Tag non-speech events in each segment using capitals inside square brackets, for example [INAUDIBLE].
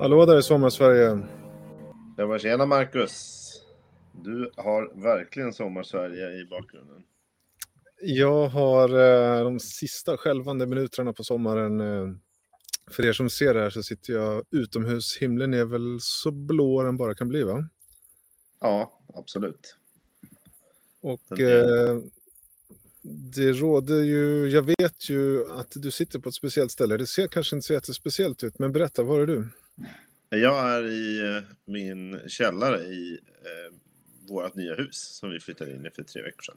Hallå där i Sommarsverige. Det var tjena Marcus. Du har verkligen Sommarsverige i bakgrunden. Jag har eh, de sista skälvande minuterna på sommaren. Eh, för er som ser det här så sitter jag utomhus. Himlen är väl så blå den bara kan bli va? Ja, absolut. Och eh, det råder ju, jag vet ju att du sitter på ett speciellt ställe. Det ser kanske inte så jättespeciellt ut, men berätta, var är du? Jag är i eh, min källare i eh, vårt nya hus som vi flyttade in i för tre veckor sedan.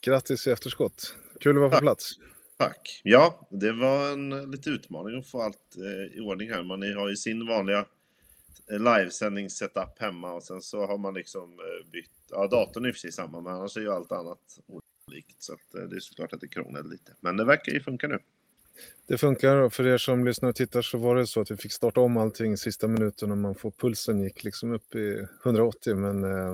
Grattis i efterskott. Kul att vara på Tack. plats. Tack. Ja, det var en eh, lite utmaning att få allt eh, i ordning här. Man har ju sin vanliga eh, livesändningssetup hemma och sen så har man liksom bytt, ja datorn är i och för sig samma men annars är ju allt annat olikt så att det är såklart att det krånglar lite. Men det verkar ju funka nu. Det funkar för er som lyssnar och tittar så var det så att vi fick starta om allting sista minuten och man får pulsen gick liksom upp i 180 men eh,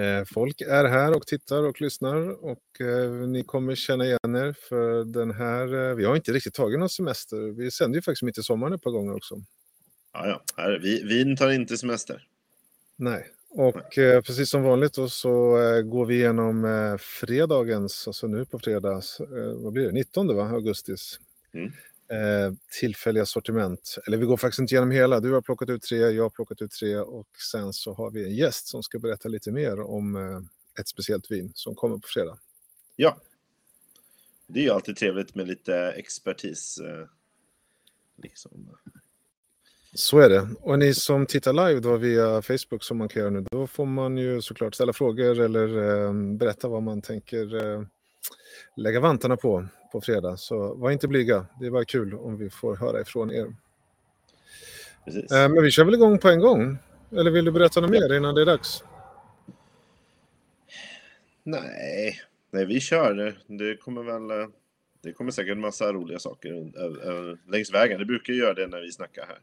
eh, folk är här och tittar och lyssnar och eh, ni kommer känna igen er för den här, eh, vi har inte riktigt tagit någon semester, vi sänder ju faktiskt mitt i sommaren ett par gånger också. Ja, ja. Här, vi, vin tar inte semester. Nej, och eh, precis som vanligt då så eh, går vi igenom eh, fredagens, alltså nu på fredags, eh, vad blir det, 19 va, augustis, Mm. eh, tillfälliga sortiment. Eller vi går faktiskt inte igenom hela, du har plockat ut tre, jag har plockat ut tre och sen så har vi en gäst som ska berätta lite mer om eh, ett speciellt vin som kommer på fredag. Ja. Det är ju alltid trevligt med lite expertis. Liksom. Så är det. Och ni som tittar live då via Facebook som man kan göra nu, då får man ju såklart ställa frågor eller eh, berätta vad man tänker eh, lägga vantarna på på fredag. Så var inte blyga. Det är bara kul om vi får höra ifrån er. Precis. Eh, men vi kör väl igång på en gång? Eller vill du berätta något mer innan det är dags? Nej. Nej, vi kör. Det, det kommer väl... eh, Det kommer säkert en massa roliga saker ö- längs vägen. Det brukar göra det när vi snackar här.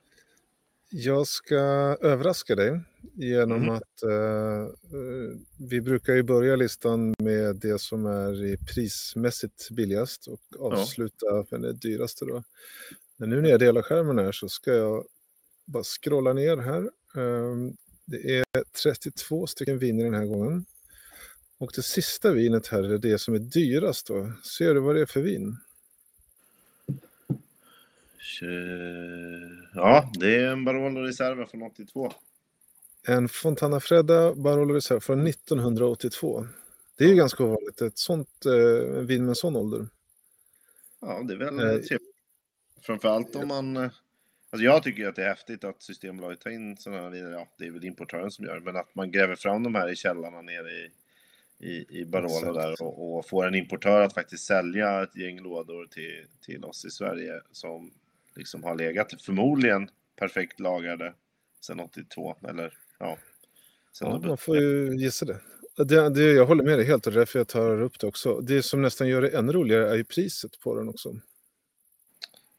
Jag ska överraska dig genom Mhm. att eh, vi brukar ju börja listan med det som är prismässigt billigast och avsluta med det dyraste. Då. Men nu när jag delar skärmen här så ska jag bara scrolla ner här. Ehm, Det är 32 stycken viner den här gången. Och det sista vinet här är det som är dyrast. Då. Ser du vad det är för vin? Tjö- Ja, det är en Barolo Reserva från 82. En Fontana Fredda Barolo Reserve från 1982. Det är ju ganska ovanligt, ett sånt eh, vin med en sån ålder. Ja, det är väl Eh, eh, trevligt. Framförallt om man... eh, Alltså jag tycker att det är häftigt att Systembolaget tar in sådana här viner. Ja, det är väl importören som gör det, men att man gräver fram de här i källarna nere i, i, i Barolo där och, och får en importör att faktiskt sälja ett gäng lådor till, till oss i Sverige som liksom har legat förmodligen perfekt lagrade sedan 82 eller ja. Ja, man får ju gissa det. Det, det. Jag håller med dig helt och det är därför jag tar upp det också. Det som nästan gör det ännu roligare är ju priset på den också.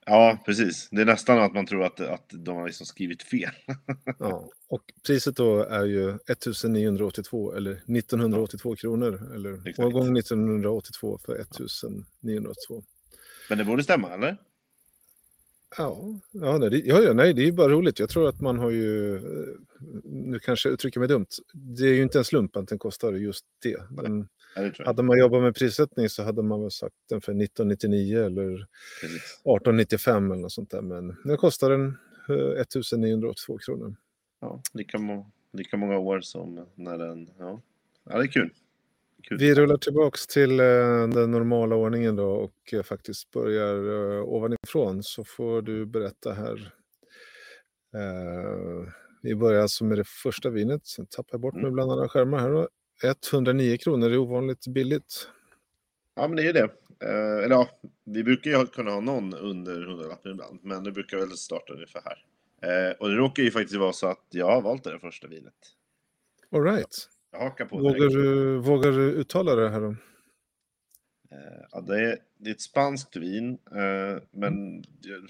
Ja, precis. Det är nästan att man tror att, att de har liksom skrivit fel. [LAUGHS] Ja. Och priset då är ju 1982 eller 1982 kronor. Eller Exakt. gånger 1982 för 1982. Men det borde stämma, eller? Ja, ja, nej, det, ja, nej, det är ju bara roligt. Jag tror att man har ju, eh, nu kanske jag uttrycker mig dumt, det är ju inte en slump att den kostar just det. Men det hade man jobbat med prissättning så hade man väl sagt den för 1999 eller Precis. 1895 eller något sånt där. Men nu kostar den eh, 1982 kronor. Ja, lika, må lika många år som när den... Ja, ja det är kul. Kul. Vi rullar tillbaks till eh, den normala ordningen då och eh, faktiskt börjar eh, ovanifrån så får du berätta här. Vi börjar alltså med det första vinet. Sen tappar jag bort mig Mm. bland alla skärmar här. Då. 109 kronor, det är ovanligt billigt. Ja, men det är ju det. Eller ja, vi brukar ju kunna ha någon under hundralappen ibland, men det brukar väl starta ungefär här. Och det råkar ju faktiskt vara så att jag har valt det första vinet. All right. Jag hakar på Vågar direkt. du, vågar du uttala det här då? Eh, ja, det, är, det är ett spanskt vin, eh, men jag,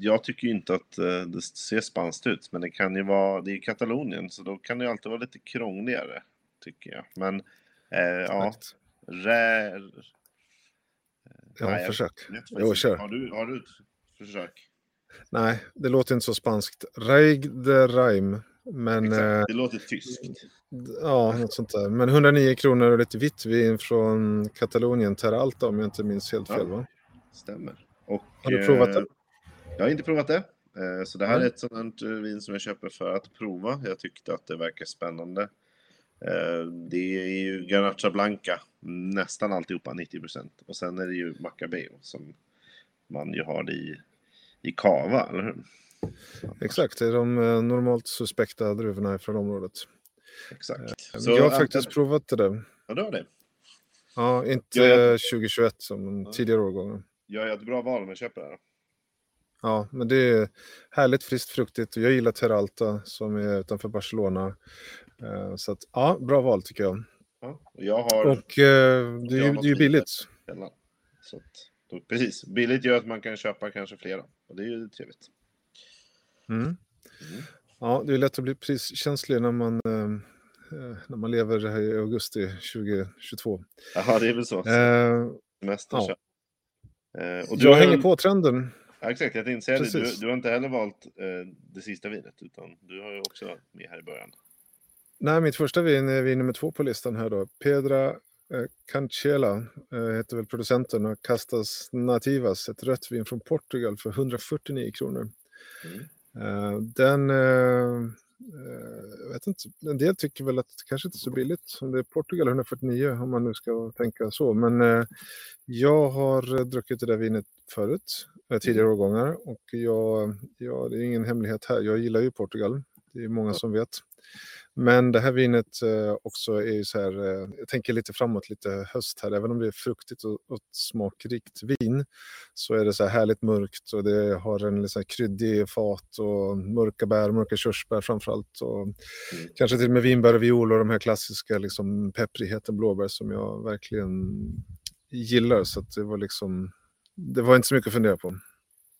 jag tycker inte att eh, det ser spanskt ut. Men det kan ju vara, det är Katalonien, så då kan det ju alltid vara lite krångligare, tycker jag. Men ja, rä, Ja, Nej, jag försök. faktiskt Jo, kör. Har du, har du ett försök? Nej, det låter inte så spanskt. Reig de Reim. Men, Exakt, eh, det låter tyskt. ja, något sånt där. Men 109 kronor och lite vitt vin från Katalonien, Terra Alta om jag inte minns helt Ja. fel va? Stämmer. Och, Har du provat eh, det? Jag har inte provat det. Eh, Så det här Nej. är ett sådant eh, vin som jag köper för att prova. Jag tyckte att det verkar spännande. Eh, Det är ju Garnacha Blanca, nästan alltihopa 90%. Och sen är det ju Macabeo som man ju har i, i kava, eller hur? Exakt, det är de eh, normalt suspekta druvorna från området. Exakt. jag har eh, faktiskt provat det där. Ja, du har det. Ja, inte Ja, jag- eh, 2021 som Ja. tidigare årgångar. Jag gör ett bra val om jag köper det här. Ja, men det är härligt friskt fruktigt och jag gillar Terralta som är utanför Barcelona. Eh, Så att, ja, bra val tycker jag. Ja, och jag har Och eh, det är ju, är billigt. Så att, då, precis, billigt gör att man kan köpa kanske flera. Och det är ju trevligt. Mm. Mm. Ja, det är lätt att bli priskänslig när man, eh, när man lever här i augusti 2022. Jaha, det är väl så. Eh, Semester ja. Eh, och jag har hänger ju- på trenden. Ja, exakt, jag tänkte säga det. Du, du har inte heller valt eh, det sista vinet, utan du har ju också med här i början. Nej, mitt första vin är vin nummer två på listan här då. Pedra Cancela eh, heter väl producenten och Castas Nativas, ett rött vin från Portugal för 149 kronor. Mm. Eh, den, eh, eh, jag vet inte, en del tycker väl att det kanske inte är så billigt. Om det är Portugal 149 om man nu ska tänka så. Men eh, jag har eh, druckit det där vinet förut, eh, tidigare årgångar. Och jag, ja, det är ingen hemlighet här, jag gillar ju Portugal. Det är många som vet. Men det här vinet eh, också är ju så här, eh, jag tänker lite framåt, lite höst här. Även om det är fruktigt och, och smakrikt vin så är det så här härligt mörkt och det har en liksom kryddig fat och mörka bär, mörka körsbär framförallt. Och Kanske till och med vinbär och viol och de här klassiska liksom, pepprigheten blåbär som jag verkligen gillar. Så att det var liksom, det var inte så mycket att fundera på.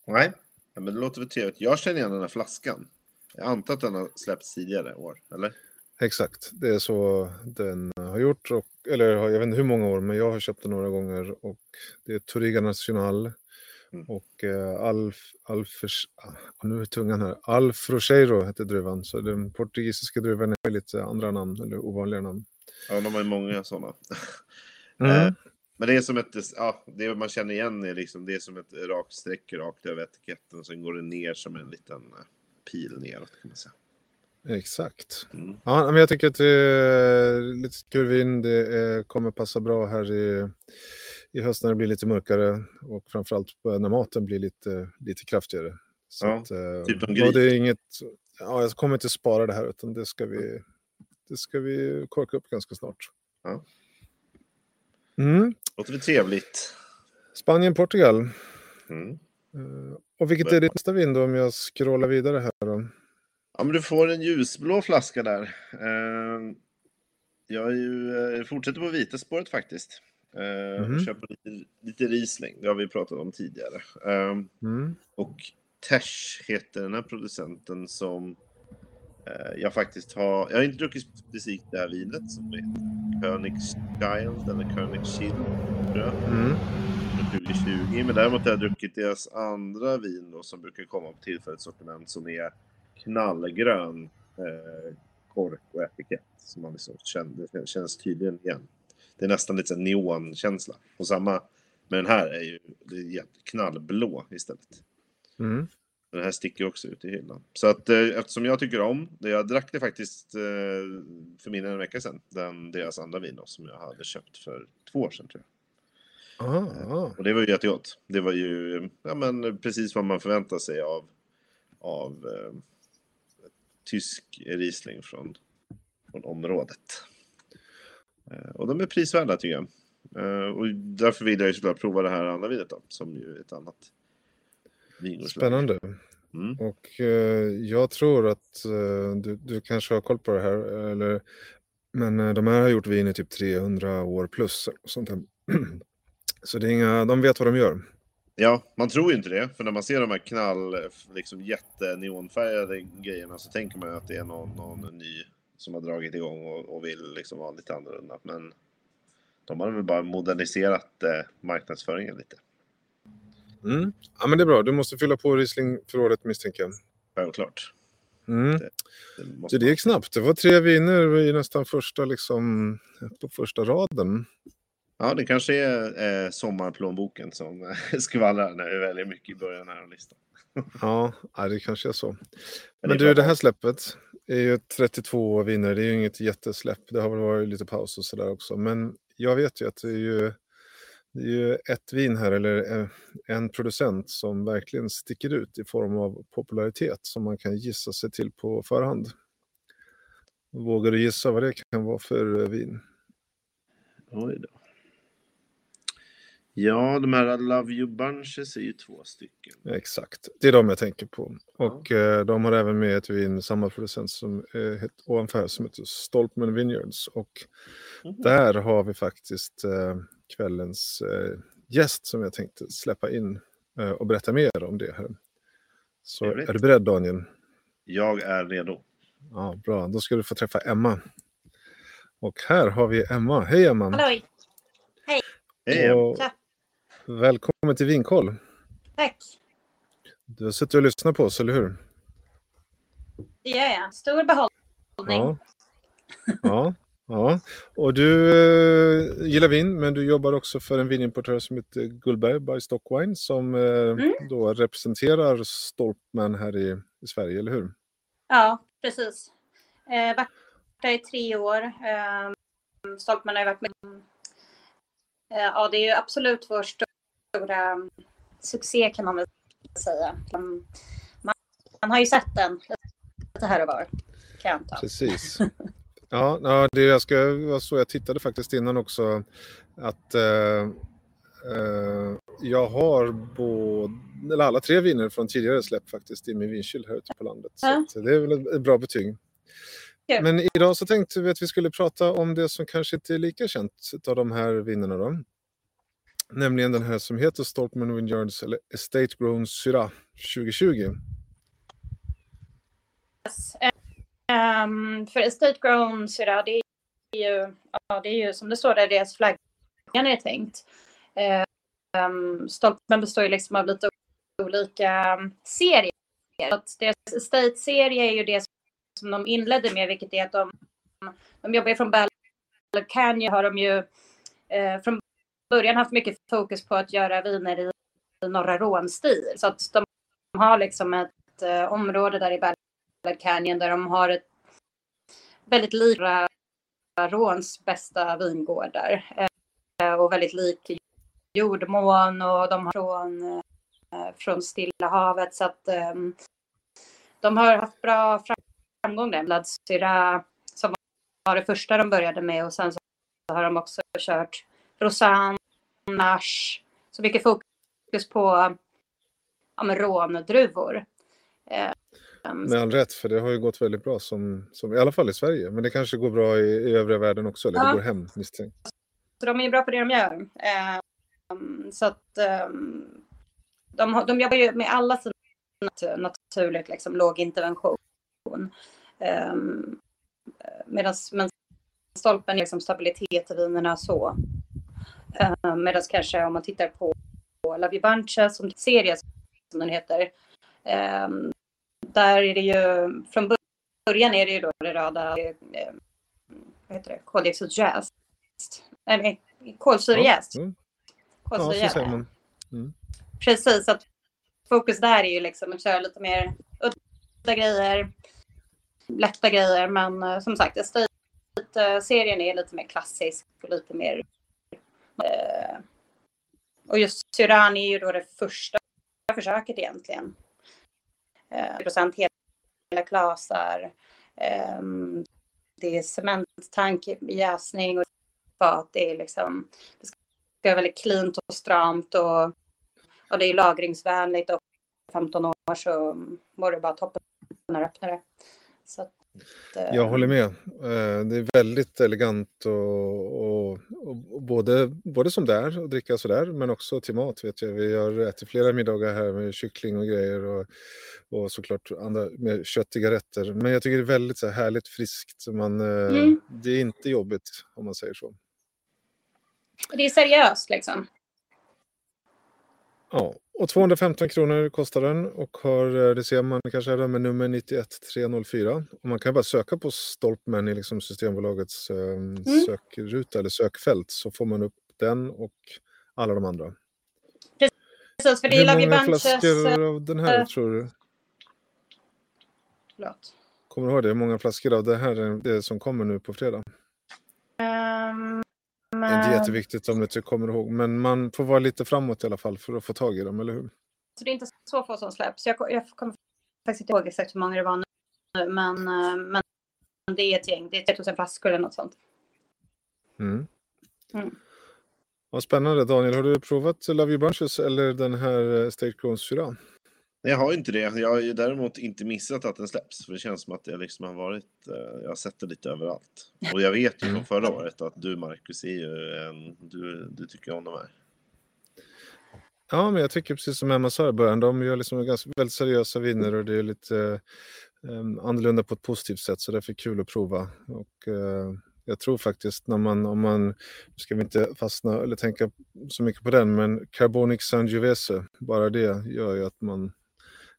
Nej, men det låter väl trevligt. Jag känner igen den här flaskan. Jag antar att den har släppts tidigare år, eller? Exakt, det är så den har gjort. Och, eller jag vet inte hur många år, men jag har köpt den några gånger. Och det är Toriga Nacional. Mm. Och eh, Alf, Alfers, ah, nu är tungan här. Alfrocheiro heter druvan. Så den portugisiska druvan är lite andra namn, eller ovanliga namn. Ja, de har ju många sådana. Mm. Eh, Men det är som ett, ja, det man känner igen är liksom, det är som ett rakt streck rakt över etiketten och sen går det ner som en liten eh, pil neråt kan man säga. Exakt. Mm. Ja, men jag tycker att det är lite kul vin. Det kommer passa bra här i, i höst när det blir lite mörkare och framförallt när maten blir lite, lite kraftigare. Så Ja, att, eh, typ en gris. det är inget, ja, jag kommer inte spara det här utan det ska vi, det ska vi korka upp ganska snart. Ja. Mm. Låter väl trevligt. Spanien, Portugal. Mm. Eh, Och vilket är ditt nästa vin då om jag scrollar vidare här då? Ja, men du får en ljusblå flaska där. Eh, Jag är ju, eh, fortsätter på vita spåret faktiskt. Eh, Mhm. och köper lite, lite Riesling, det har vi pratat om tidigare. Eh, Mm. Och Tesh heter den här producenten som jag faktiskt har... Jag har inte druckit specifikt det här vinet som heter Königschild eller Königschild jag, Mm. Från 2020. Men däremot har jag druckit deras andra vin då, som brukar komma på tillfälligt sortiment som är knallgrön eh, kork och etikett. Som man liksom kände, det känns tydligen igen. Det är nästan lite neonkänsla. Och samma med den här är ju det är knallblå istället. Mm. Den här sticker också ut i hyllan. Så att eh, eftersom jag tycker om det, jag drack det faktiskt eh, för mindre än en vecka sedan. Den, deras andra vin då, som jag hade köpt för två år sedan tror jag. Ah, Och det var ju jättegott. Det var ju ja, men, precis vad man förväntar sig av, av eh, tysk Riesling från, från området. Eh, och de är prisvärda tycker jag. Eh, och därför vill jag ju såklart prova det här andra vinet då, som ju är ett annat vingårdsland. spännande. Mm. Och eh, jag tror att eh, du, du kanske har koll på det här, eller, men eh, de här har gjort vin i typ 300 år plus. Sånt där. [CLEARS THROAT] Så det är inga, de vet vad de gör. Ja, man tror ju inte det. För när man ser de här knall, liksom jätteneonfärgade grejerna så tänker man ju att det är någon, någon ny som har dragit igång och, och vill liksom vara lite annorlunda. Men de har väl bara moderniserat eh, marknadsföringen lite. Mm. Ja, men det är bra. Du måste fylla på Riesling-förrådet misstänker jag. Självklart. Mm. Det, det det gick snabbt. Det var tre viner i nästan första, liksom, på första raden. Ja, det kanske är eh, sommarplånboken som [LAUGHS] skvallrar när vi väljer mycket i början här av listan. Ja, det kanske är så. Men Men du, det här släppet är ju 32 viner. Det är ju inget jättesläpp. Det har väl varit lite paus och sådär också. Men jag vet ju att det är ju, det är ju ett vin här, eller eh, en producent som verkligen sticker ut i form av popularitet som man kan gissa sig till på förhand. Vågar du gissa vad det kan vara för eh, vin? Oj då. Ja, de här Love You Bunches är ju två stycken. Exakt, det är de jag tänker på. Och eh, de har även med ett vin, samma producent som eh, ovanför som heter Stolpman Vineyards. Och Mhm. där har vi faktiskt eh, kvällens eh, gäst som jag tänkte släppa in och berätta mer om det här. Så är du beredd Daniel? Jag är redo. Ja, bra, då ska du få träffa Emma. Och här har vi Emma. Hej Emma! Halloj! Hej! Och Tja. Välkommen till Vinkoll. Tack! Du har suttit och lyssnat på oss, eller hur? Det gör jag. Stor behållning. Ja. ja, ja. Och du eh, gillar vin, men du jobbar också för en vinimportör som heter Gullberg by Stockwine som eh, Mm. då representerar Stolpman här i, i Sverige, eller hur? Ja, precis. Eh, varit där i tre år. Eh, Stolpman har varit med. Ja, det är ju absolut vår stora um, succé kan man väl säga. Um, man, man har ju sett den lite här och var. Kan jag anta. Precis. [LAUGHS] Ja, ja det jag ska, var så jag tittade faktiskt innan också att eh, eh, jag har både, eller alla tre viner från tidigare släpp faktiskt i min vinkyl här ute på landet. Ja. Så det är väl ett, ett bra betyg. Kul. Men idag så tänkte vi att vi skulle prata om det som kanske inte är lika känt av de här vinerna då. Nämligen den här som heter Stolpman Vineyards eller Estate Grown Syrah 2020. Yes. Um, för Estate Grown Syrah, det är ju, ja, det är ju som det står där, deras flaggan är tänkt. Um, Stolpman består ju liksom av lite olika serier. Att deras Estate-serie är ju det som de inledde med, vilket är att de, de jobbar ju från Bell Canyon har de ju eh, från början haft mycket fokus på att göra viner i, norra rånstil. Så att de har liksom ett eh, område där i Ballard Canyon där de har ett väldigt lika Råns bästa vingårdar. Eh, och väldigt lik jordmån och de har från, eh, från Stilla havet. Så att eh, de har haft bra framgång där. Blood Syrah som var det första de började med och sen så har de också kört Rosanne, Nash. Så mycket fokus på ja, men råndruvor. Eh, Med all rätt, för det har ju gått väldigt bra, som, som, i alla fall i Sverige. Men det kanske går bra i, i övriga världen också, eller Ja. det går hem misstänkt. Så de är ju bra på det de gör. Eh, så att eh, de, de jobbar ju med alla sina nat- naturligt liksom, låg intervention. Medan men stolpen är liksom stabilitet i vinerna så. Eh, Medan kanske om man tittar på You Bunches som serie som den heter. Eh, där är det ju från början är det ju då det röda eh, vad heter det, koldioxidjäst. Eller kolsyrejäst. Ja, mm. ja, Kolsyrejäst. säger man. Precis, att fokus där är ju liksom att köra lite mer udda grejer, lätta grejer, men eh, som sagt, Estate-serien är lite mer klassisk och lite mer... Eh, och just Syran är ju då det första försöket egentligen. Eh, procent hela klasar. Eh, det är cementtank, jäsning och fat. Det är liksom... Det ska vara väldigt cleant och stramt och och det är lagringsvänligt och 15 år så mår det bara toppen när du öppnar det. Så att, jag håller med. Eh, Det är väldigt elegant och, och, och, både, både som är att dricka sådär men också till mat vet jag. Vi har ätit flera middagar här med kyckling och grejer och, och såklart andra med köttiga rätter. Men jag tycker det är väldigt så här härligt friskt. Man, eh, Mm. Det är inte jobbigt om man säger så. Det är seriöst liksom. Ja, och 215 kronor kostar den och har, eh, det ser man kanske här med nummer 91304. Och man kan bara söka på Stolpman i liksom Systembolagets eh, mm. sökruta eller sökfält så får man upp den och alla de andra. Precis, för det är Hur många flaskor av den här tror du? Förlåt. Kommer du ihåg det? Hur många flaskor av det här det som kommer nu på fredag? Um, det är inte jätteviktigt om du inte kommer ihåg, men man får vara lite framåt i alla fall för att få tag i dem, eller hur? Så det är inte så få som släpps. Jag, jag kommer faktiskt inte ihåg exakt hur många det var nu, men, eh, men det är ett gäng. Det är 3000 flaskor eller något sånt. Mm. Mm. Vad spännande. Daniel, har du provat Love You Bunches eller den här eh, State Grown 4? Jag har inte det. Jag har ju däremot inte missat att den släpps. För det känns som att det liksom har varit, eh, jag har sett det lite överallt. Och jag vet ju från förra året att du Marcus är ju en, du, du tycker om de här. Ja, men jag tycker precis som Emma sa i början, de gör liksom ganska, väldigt seriösa viner och det är lite um, annorlunda på ett positivt sätt så därför är det kul att prova. Och, uh, jag tror faktiskt när man, om man, nu ska vi inte fastna eller tänka så mycket på den, men Carbonic Sangiovese, bara det gör ju att man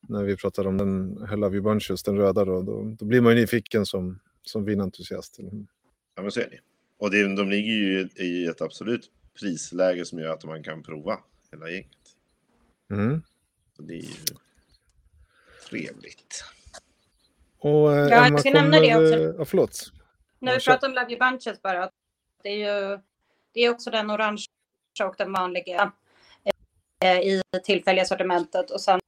när vi pratar om den You Bunches, den röda då, då, då blir man ju nyfiken som, som vinentusiast. Ja men så är det. Och det, de ligger ju i ett absolut prisläge som gör att man kan prova hela gänget. Mm. Så det är ju trevligt. Och, eh, ja, jag ska nämna det också. Ja, förlåt. När vi pratar om Love You Bunches bara. Det är ju det är också den orange och den vanliga eh, i tillfälliga sortimentet. Och sen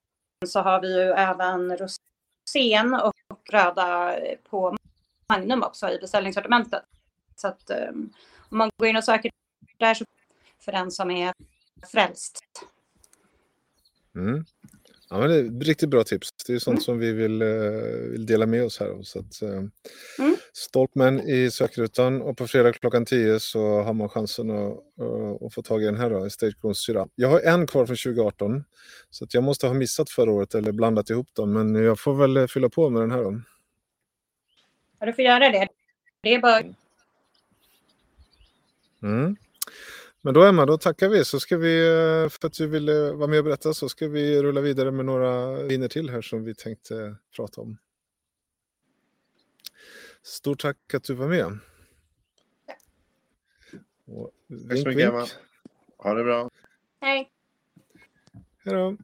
så har vi ju även rosén och röda på Magnum också i beställningssortimentet. Så att um, om man går in och söker där så för den som är frälst. Mm. Ja, men det är riktigt bra tips. Det är sånt mm. som vi vill, uh, vill, dela med oss här. Så att, uh, mm. Stolpman i sökrutan och på fredag klockan 10 så har man chansen att, uh, att få tag i den här då, Stage Grown syra. Jag har en kvar från 2018 så att jag måste ha missat förra året eller blandat ihop dem men jag får väl fylla på med den här då. Ja, du får göra det. Det är bara... Mm. Men då Emma, då tackar vi. Så ska vi, eh, för att du ville vara med och berätta, så ska vi rulla vidare med några viner till här som vi tänkte prata om. Stort tack att du var med. Och tack så mycket Emma. Ha det bra. Hej. Hej då.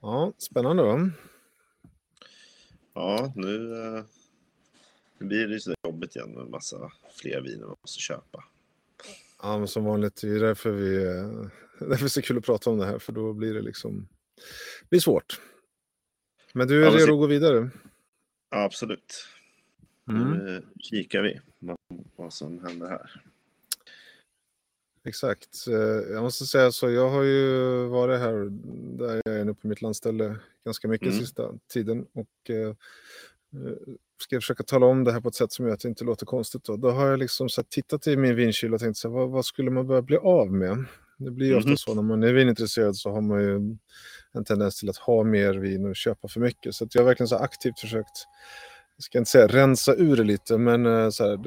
Ja, spännande va? Ja, nu, eh, nu blir det så jobbigt igen med en massa fler viner man måste köpa. Ja, men som vanligt, det är därför, vi, [LAUGHS] därför är det så kul att prata om det här, för då blir det liksom det blir svårt. Men du är ja, redo att gå vidare? Ja, absolut. Mm. Nu kikar vi vad som händer här. Exakt. Eh, jag måste säga så, jag har ju varit här där jag är nu på mitt landställe ganska mycket mm. sista tiden och eh, ska jag försöka tala om det här på ett sätt som gör att det inte låter konstigt. Då, då har jag liksom så tittat i min vinkyl och tänkt så här, vad, vad, skulle man börja bli av med? Det blir ju mm -hmm. ofta så när man är vinintresserad så har man ju en tendens till att ha mer vin och köpa för mycket. Så jag har verkligen så aktivt försökt, jag ska inte säga rensa ur det lite, men eh, så här,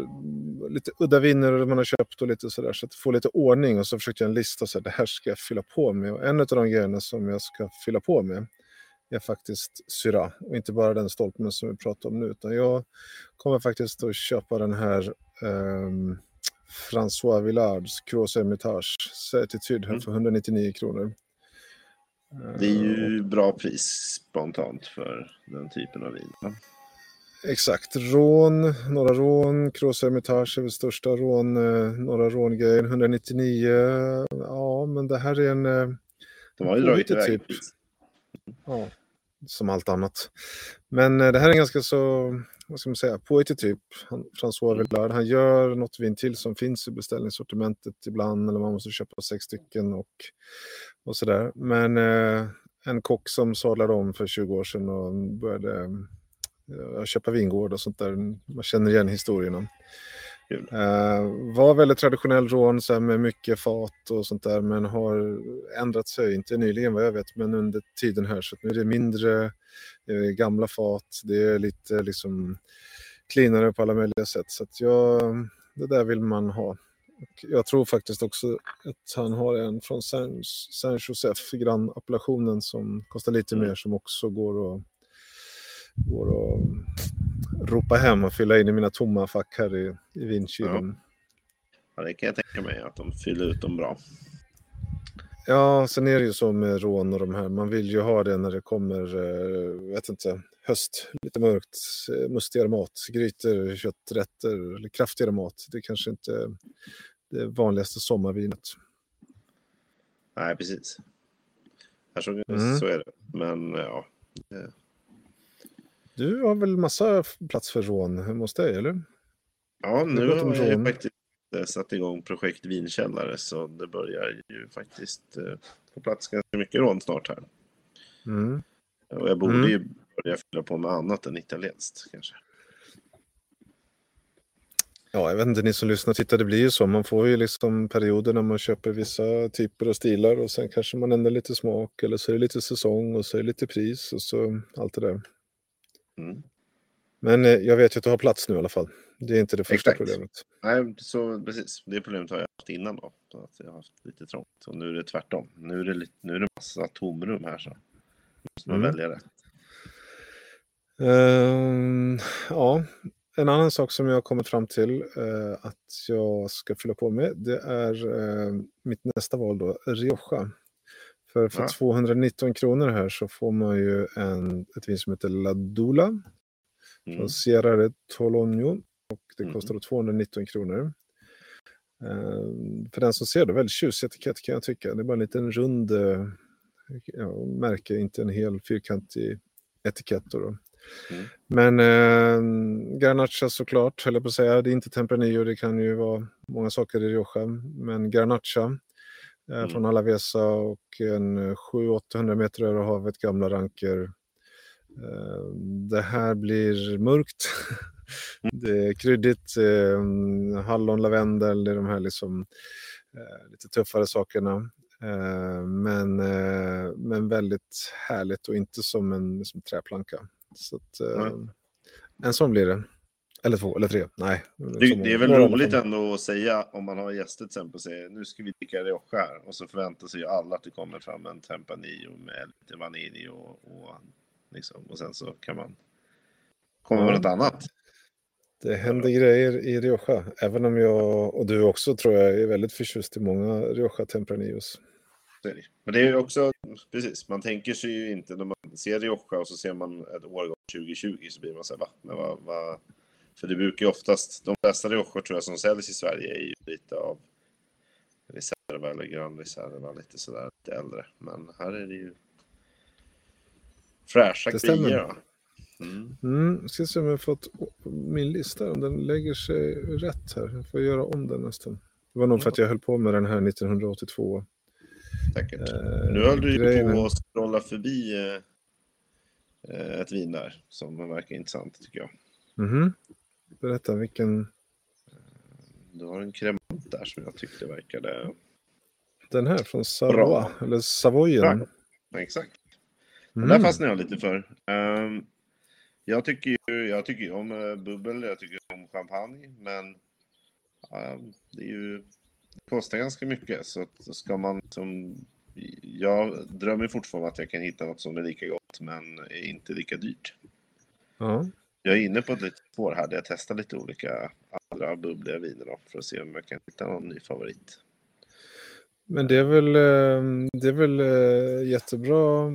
lite udda viner man har köpt och lite sådär, så att få lite ordning och så försökte jag en lista, så här, det här ska jag fylla på med. Och en av de grejerna som jag ska fylla på med, är faktiskt Syra och inte bara den stolpen som vi pratar om nu utan jag kommer faktiskt att köpa den här um, François Villards Croix Hermitage Certitude här mm. för 199 kronor. Det är ju ehm, bra pris spontant för den typen av vin. Exakt, rån, några rån, Cross Hermitage är väl största rån, eh, några rångrejer, 199. Ja, men det här är en... Eh, De har ju dragit iväg typ. Ja, som allt annat. Men eh, det här är en ganska så, vad ska man säga, poetisk typ. Han, François mm. Villard, han gör något vin till som finns i beställningssortimentet ibland, eller man måste köpa sex stycken och, och sådär. Men eh, en kock som sadlade om för 20 år sedan och började eh, köpa vingård och sånt där. Man känner igen historierna. Uh, var väldigt traditionell rån så med mycket fat och sånt där men har ändrat sig, inte nyligen vad jag vet, men under tiden här. Så nu är det mindre uh, gamla fat, det är lite liksom cleanare på alla möjliga sätt. Så jag, det där vill man ha Och jag tror faktiskt också att han har en från San, San Josef, grannappellationen, som kostar lite Mm. mer, som också går att, går att ropa hem och fylla in i mina tomma fack här i, i vinkylen. Ja, det kan jag tänka mig att de fyller ut dem bra. Ja, sen är det ju så med rån och de här. Man vill ju ha det när det kommer, eh, vet inte, höst, lite mörkt, eh, mustigare mat, grytor, kötträtter eller kraftigare mat. Det är kanske inte det vanligaste sommarvinet. Nej, precis. Här så, Mm. så är det. Men ja, Du har väl massa plats för rån hemma hos dig, eller? ja nu har jag rån. faktiskt eh, satt igång projekt Vinkällare så det börjar ju faktiskt eh, få plats ganska mycket rån snart här. Mm. Och jag borde Mm. ju börja fylla på med annat än italienskt kanske. Ja, jag vet inte, ni som lyssnar, titta, det blir ju så. Man får ju liksom perioder när man köper vissa typer och stilar och sen kanske man ändrar lite smak eller så är det lite säsong och så är det lite pris och så allt det där. Mm. Men eh, jag vet ju att du har plats nu i alla fall. Det är inte det första Exakt. problemet. Nej, så precis. Det problemet har jag haft innan då. Att jag har haft lite trångt. Och nu är det tvärtom. Nu är det, lite, nu är det massa tomrum här så. måste man Mm. välja rätt. Ehm, ja, en annan sak som jag har kommit fram till eh, att jag ska fylla på med, det är eh, mitt nästa val då, Rioja. För, för Ja. 219 kronor här så får man ju en, ett vin som heter La Dula Mm. från Sierra de Tologno och det Mm. kostar då 219 kronor. Eh, för den som ser det, väldigt tjusig etikett kan jag tycka. Det är bara en liten rund eh, ja, märke, inte en hel fyrkantig etikett. Då då. Mm. Men eh, Garnacha såklart, höll jag på att säga. Det är inte Tempranillo, det kan ju vara många saker i Rioja. Men Garnacha Mm. från Alavesa och en eh, 700-800 meter över havet, gamla ranker. Eh, det här blir mörkt. det är kryddigt, eh, hallon, lavendel, det är de här liksom, eh, lite tuffare sakerna. Eh, men, eh, men väldigt härligt och inte som en liksom, träplanka. Så att, eh, en sån blir det. Eller två, eller tre. Nej. Det, det är väl roligt fall. ändå att säga om man har gäster till exempel och säger nu ska vi dricka Rioja här och så förväntar sig ju alla att det kommer fram en Tempranillo med lite vanilj och, och, liksom, och sen så kan man komma med något annat. Det händer grejer i Rioja. Även om jag, och du också tror jag, är väldigt förtjust i många Rioja Tempranillos. Men det är ju också, precis, man tänker sig ju inte när man ser Rioja och så ser man ett årgång 2020 så blir man så här, va? Men vad, vad? För det brukar ju oftast, de flesta Rioja tror jag som säljs i Sverige är ju lite av reserva eller grön reserva, lite sådär, lite äldre. Men här är det ju fräscha grejer. Mm. Mm, ska se om jag har fått min lista, om den lägger sig rätt här. Jag får göra om den nästan. Det var nog för att jag höll på med den här 1982. Säkert. Eh, Nu höll du ju på att scrolla förbi eh, eh, ett vin där som verkar intressant tycker jag. Mhm. Berätta, vilken... Du har en kremant där som jag tyckte verkade... Den här från Savoy, Bra. eller Savoyen. Ja, exakt. Mm. Den där fastnade jag lite för. Ehm, jag tycker ju jag tycker om uh, bubbel, jag tycker om champagne, men ehm, det ju det kostar ganska mycket. Så att ska man som... Jag drömmer fortfarande att jag kan hitta något som är lika gott, men är inte lika dyrt. Ja. Jag är inne på ett litet spår här där jag testar lite olika andra bubbliga viner då, för att se om jag kan hitta någon ny favorit. Men det är väl, eh, det är väl eh, jättebra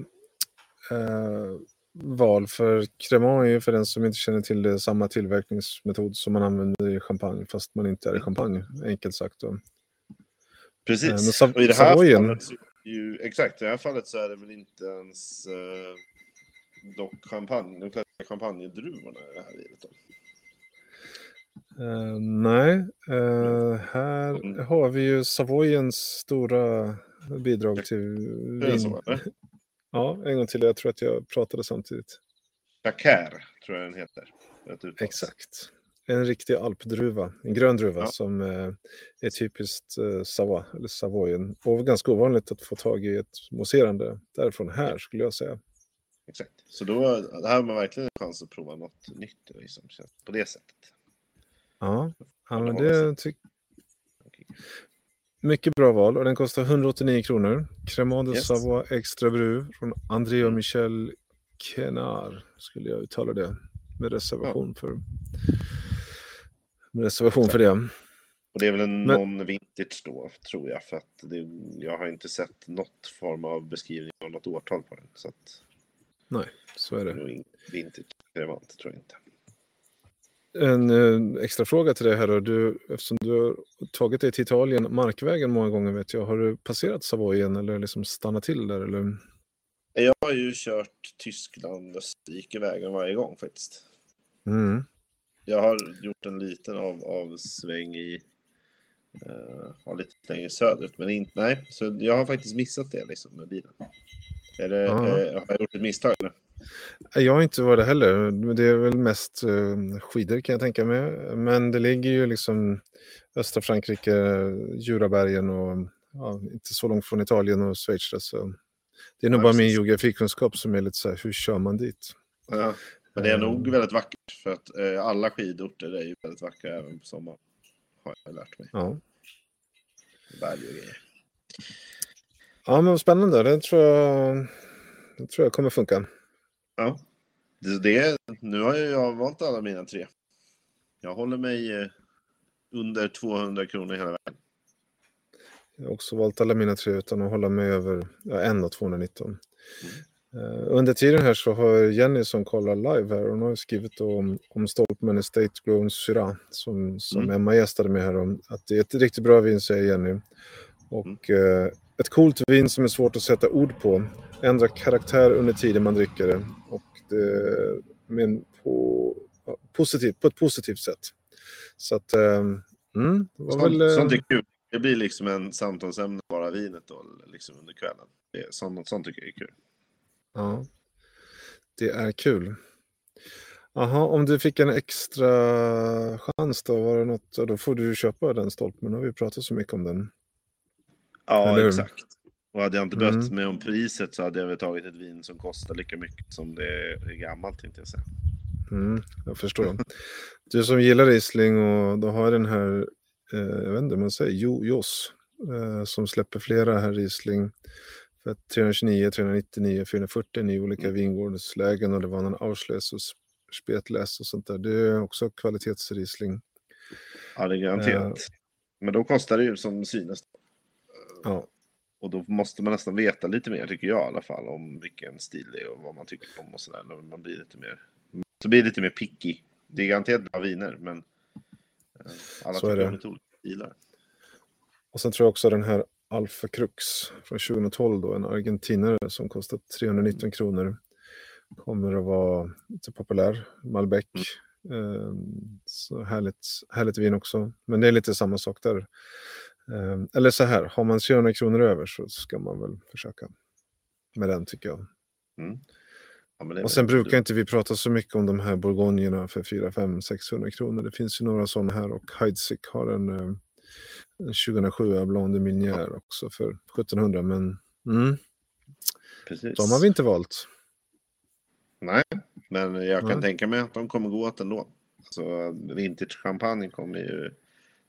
eh, val för Cremant är ju för den som inte känner till det samma tillverkningsmetod som man använder i champagne fast man inte är i champagne, enkelt sagt. Då. Precis. Eh, och i det här Savoyen- fallet, ju, exakt, i det här fallet så är det väl inte ens eh, dock champagne, de klassiska champagnedruvorna i det här vinet. Då. Eh, nej, eh, här Mm. har vi ju Savoyens stora bidrag till vin. så? Ja, en gång till. Jag tror att jag pratade samtidigt. Jacquard tror jag den heter. Exakt. En riktig alpdruva, en grön druva Ja. som eh, är typiskt Savoy, eller Savoyen. Och ganska ovanligt att få tag i ett mousserande därifrån här skulle jag säga. Exakt. Så då det här har man verkligen en chans att prova något nytt liksom, på det sättet. Ja, ja men det tycker Mycket bra val och den kostar 189 kronor. Cremant de Yes. Savoie Extra Bru från André och Michel Kenard skulle jag uttala det med reservation för med reservation för det. Och det är väl en Men- non-vintage då, tror jag. För att det, jag har inte sett något form av beskrivning av något årtal på den. Så att Nej, så är det är det. ing- vintage relevant, tror jag inte. En eh, extra fråga till dig här då. Du, eftersom du har tagit dig till Italien markvägen många gånger vet jag. Har du passerat Savoyen eller liksom stannat till där? Eller? Jag har ju kört Tyskland, Österrike vägen varje gång faktiskt. Mm. Jag har gjort en liten av, avsväng i uh, lite längre söderut, men inte, nej, så jag har faktiskt missat det liksom med bilen. Är det, Ja. eh, har jag gjort ett misstag? Eller? Jag har inte varit heller. Det är väl mest eh, skidor kan jag tänka mig. Men det ligger ju liksom östra Frankrike, Jurabergen och ja, inte så långt från Italien och Schweiz. Så det är nog Ja, bara min geografikunskap som är lite så här, hur kör man dit? Ja, men det är Eh. nog väldigt vackert för att eh, alla skidorter är ju väldigt vackra även på sommaren. Har jag lärt mig. Ja, Berg och grejer. Ja men vad spännande. Det tror jag, det tror jag kommer funka. Ja. Det, det, nu har jag valt alla mina tre. Jag håller mig eh, under 200 kronor hela vägen. Jag har också valt alla mina tre utan att hålla mig över ja, en och 219. Eh, under tiden här så har Jenny som kollar live här, hon har skrivit om, om Stolpman Estate Grown Syrah som, som Mm. Emma gästade med här om. Att det är ett riktigt bra vin säger Jenny. Och eh, ett coolt vin som är svårt att sätta ord på. Ändrar karaktär under tiden man dricker det. Och det men på, positivt, på ett positivt sätt. Så att, eh, mm, det var Sånt, väl... eh, sånt är kul. Det blir liksom en samtalsämne bara vinet då, liksom under kvällen. Det, sånt, sånt tycker jag är kul. Ja, det är kul. Jaha, om du fick en extra chans då, var det något, då får du köpa den stolpen. Nu har vi pratat så mycket om den. Ja, exakt. Och hade jag inte Mm. mig om priset så hade jag väl tagit ett vin som kostar lika mycket som det är gammalt, tänkte jag säga. Mm, jag förstår. Du som gillar Riesling och då har den här, eh, jag vet inte om man säger, Jo- Jos, eh, som släpper flera här Riesling för 329, 399, 440 i olika vingårdslägen och det var någon Auschles och Spetläs och sånt där. Det är också kvalitetsriesling. Ja, det är garanterat. Men då kostar det ju som synes. Ja, Och då måste man nästan veta lite mer, tycker jag i alla fall, om vilken stil det är och vad man tycker om och sådär. Man blir lite mer, så blir det lite mer picky. Det är garanterat bra viner, men eh, alla Så är tycker det. om lite olika stilar. Och sen tror jag också den här Alfa Crux från 2012 då, en argentinare som kostar 319 kronor. Kommer att vara lite populär. Malbec. Eh, så härligt, härligt vin också. Men det är lite samma sak där. Eh, eller så här, har man 300 kronor över så ska man väl försöka med den tycker jag. Mm. Ja, Och sen brukar inte vi prata så mycket om de här bourgognerna för 4, 5, 600 kronor. Det finns ju några sådana här och Heidsieck har en, eh, en 2007 Blanc de Minière också för 1700. Men mm, Precis. de har vi inte valt. Nej, men jag kan Nej. tänka mig att de kommer gå åt ändå. Så vintage champagne kommer ju...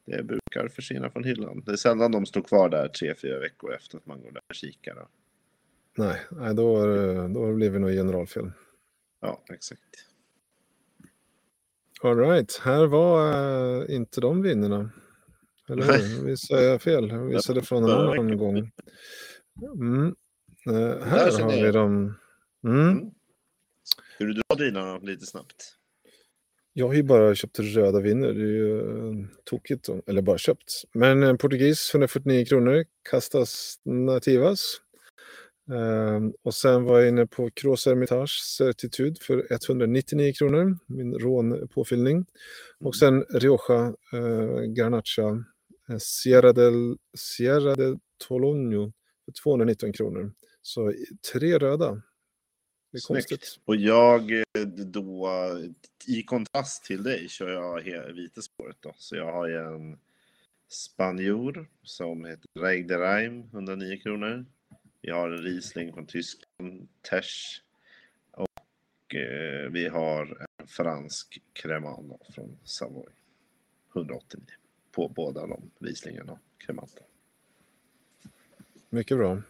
Det brukar försvinna från hyllan. Det är sällan de står kvar där tre, fyra veckor efter att man går där och kikar. då. Nej, då, det- då blir vi nog generalfel. Ja, exakt. All right, här var eh, inte de vinnarna. Eller hur? Visade jag fel? Jag visade från en annan gång. Mm. Eh, här har vi dem. Mm. Mm. Ska du dra dina lite snabbt? Jag har ju bara köpt röda viner. Det är ju eh, tokigt. då. Eller bara köpt. Men en portugis 149 kronor. Castas Nativas. Ehm, och sen var jag inne på Cross Hermitage Certitude för 199 kronor. Min rånpåfyllning. Och sen Rioja eh, Garnacha eh, Sierra del, Sierra del Tolonio för 219 kronor. Så tre röda. Det är Snyggt. konstigt. Och jag eh, då, i kontrast till dig, kör jag vita spåret då. Så jag har ju en spanjor som heter Reig de Reim, 109 kronor. Vi har en Riesling från Tyskland, Tesch. Och eh, vi har en fransk Cremant från Savoy, 189. På båda de Rieslingarna. Cremant. Mycket bra.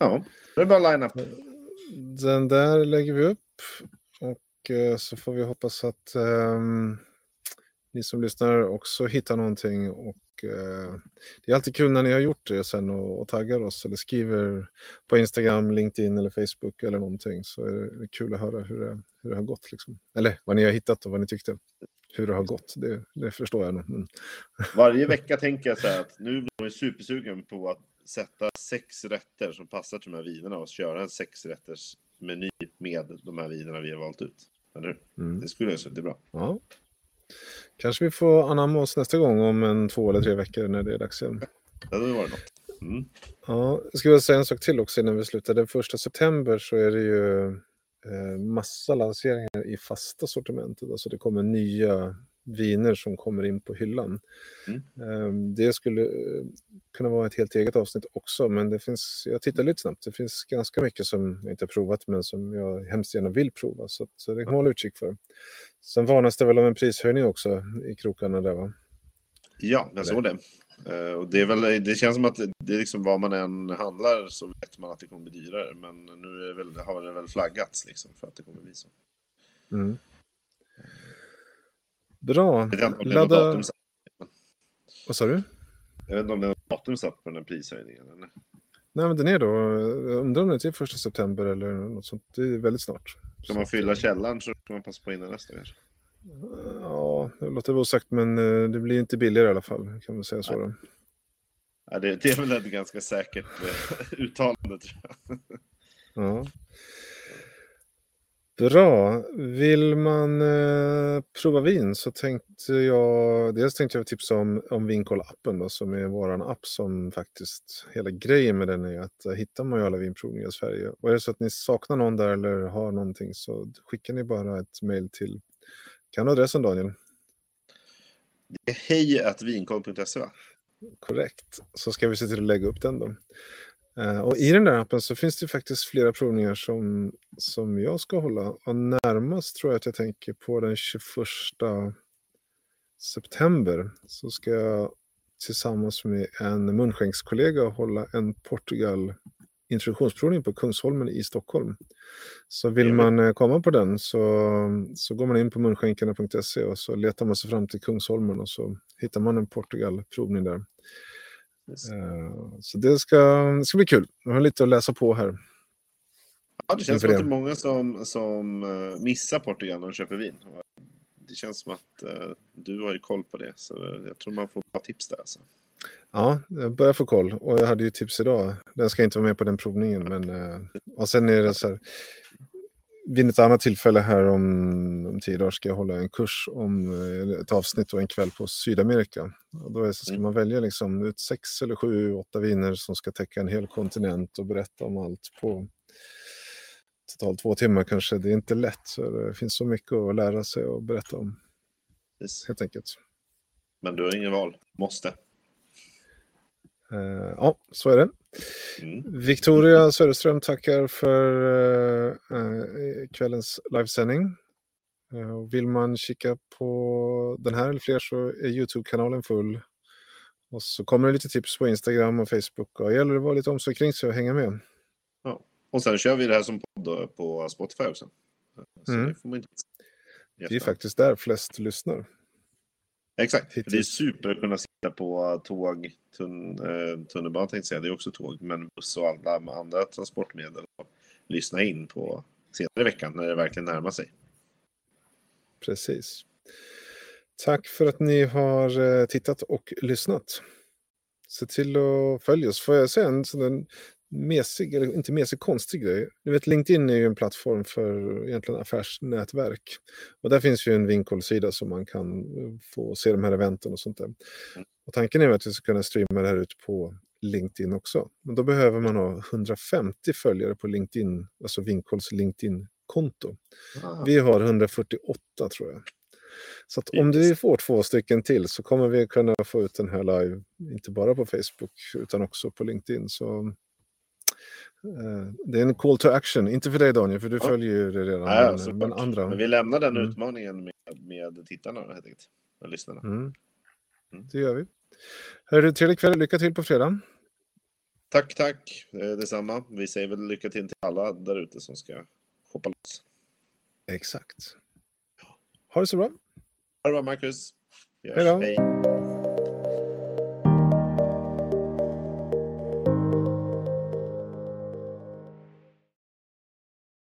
Ja, det är bara line-up. Den där lägger vi upp och eh, så får vi hoppas att eh, ni som lyssnar också hittar någonting. Och, eh, det är alltid kul när ni har gjort det sen och, och taggar oss eller skriver på Instagram, LinkedIn eller Facebook eller någonting. Så är det kul att höra hur det, hur det har gått. Liksom. Eller vad ni har hittat och vad ni tyckte. Hur det har gått, det, det förstår jag nog. Varje vecka tänker jag så här att nu blir jag supersugen på att sätta sex rätter som passar till de här vinerna och köra en sexrätters meny med de här vinerna vi har valt ut. Eller mm. Det skulle det är bra. Ja. Kanske vi får anamma oss nästa gång om en två eller tre veckor när det är dags igen. Ja, det var det något. Mm. Ja, jag ska väl säga en sak till också innan vi slutar. Den första september så är det ju eh, massa lanseringar i fasta sortimentet. Alltså det kommer nya viner som kommer in på hyllan. Mm. Ehm, det skulle eh, kunna vara ett helt eget avsnitt också, men det finns, jag tittar lite snabbt, det finns ganska mycket som jag inte har provat men som jag hemskt gärna vill prova, så, så det kan man hålla utkik för. Sen varnas det väl om en prishöjning också i krokarna där va? Ja, jag såg det. Uh, och det, är väl, det känns som att det är liksom vad man än handlar så vet man att det kommer bli dyrare. Men nu är det väl, har det väl flaggats liksom för att det kommer bli så. Mm. Bra. Ladda... Vad sa du? Jag vet inte om det är något datum satt på den här prishöjningen. Eller? Nej, men den är då, undrar om det är till första september eller något sånt. Det är väldigt snart. Ska man fylla källaren så kan man passa på innan nästa kanske? Ja, det låter väl osagt, men eh, det blir inte billigare i alla fall. Kan man säga så. Då. Ja, det, det är väl ett ganska säkert eh, [LAUGHS] uttalande tror jag. Ja. Bra. Vill man eh, prova vin så tänkte jag, dels tänkte jag tipsa om, om Vinkoll-appen som är vår app som faktiskt, hela grejen med den är att där hittar man ju alla vinprovningar i Sverige. Och är det så att ni saknar någon där eller har någonting så skickar ni bara ett mail till, kan du adressen Daniel? Det är hej.vinkoll.se va? Korrekt. Så ska vi se till att lägga upp den då. Uh, och I den där appen så finns det faktiskt flera provningar som, som jag ska hålla. Och närmast tror jag att jag tänker på den 21 september. Så ska jag tillsammans med en munskänkskollega hålla en Portugal introduktionsprovning på Kungsholmen i Stockholm. Så vill man eh, komma på den så, så går man in på munskänkarna.se och så letar man sig fram till Kungsholmen och så hittar man en Portugal-provning där. Eh, så det ska, det ska bli kul. Jag har lite att läsa på här. Ja, det känns som att det är många som, som eh, missar Portugal när de köper vin. Det känns som att uh, du har ju koll på det, så jag tror man får bra tips där. Alltså. Ja, jag börjar få koll. Och jag hade ju tips idag. Den ska inte vara med på den provningen. Men, och sen är det så här, vid ett annat tillfälle här om, om tio dagar ska jag hålla en kurs om ett avsnitt och en kväll på Sydamerika. Och då är, så ska mm. man välja liksom ut sex eller sju, åtta viner som ska täcka en hel kontinent och berätta om allt på totalt två timmar kanske. Det är inte lätt. Så det finns så mycket att lära sig och berätta om. Helt enkelt. Men du har ingen val, måste. Uh, ja, så är det. Mm. Victoria Söderström tackar för uh, kvällens livesändning. Vill man kika på den här eller fler så är Youtube-kanalen full. Och så kommer det lite tips på Instagram och Facebook. Och det gäller att vara lite omsorg kring sig och hänga med. Ja. Och sen kör vi det här som podd på Spotify också. Så mm. det, får man inte... det är faktiskt där flest lyssnar. Exakt, Hittills. det är super att kunna sitta på tåg, tun, eh, tunnelbana tänkte jag säga, det är också tåg, men buss och alla andra transportmedel och lyssna in på senare i veckan när det verkligen närmar sig. Precis. Tack för att ni har eh, tittat och lyssnat. Se till att följa oss. Får jag säga en mesig, eller inte mesig, konstig grej. Du vet, LinkedIn är ju en plattform för egentligen affärsnätverk. Och där finns ju en vinkollsida som man kan eh, få se de här eventen och sånt där. Och tanken är att vi ska kunna streama det här ut på LinkedIn också. Men då behöver man ha 150 följare på LinkedIn, alltså Vinkolls LinkedIn-konto. Ah. Vi har 148 tror jag. Så om vi får två stycken till så kommer vi kunna få ut den här live, inte bara på Facebook utan också på LinkedIn. Så Eh, det är en call to action, inte för dig Daniel, för du ja. följer ju det redan. Nej, men, men, andra. men vi lämnar den mm. utmaningen med, med tittarna helt enkelt, och lyssnarna. Mm. Mm. Det gör vi. Hörru, trevlig kväll, lycka till på fredag. Tack, tack. Eh, detsamma. Vi säger väl lycka till till alla där ute som ska hoppa loss. Exakt. Ha det så bra. Ha det bra, Marcus. Hej då.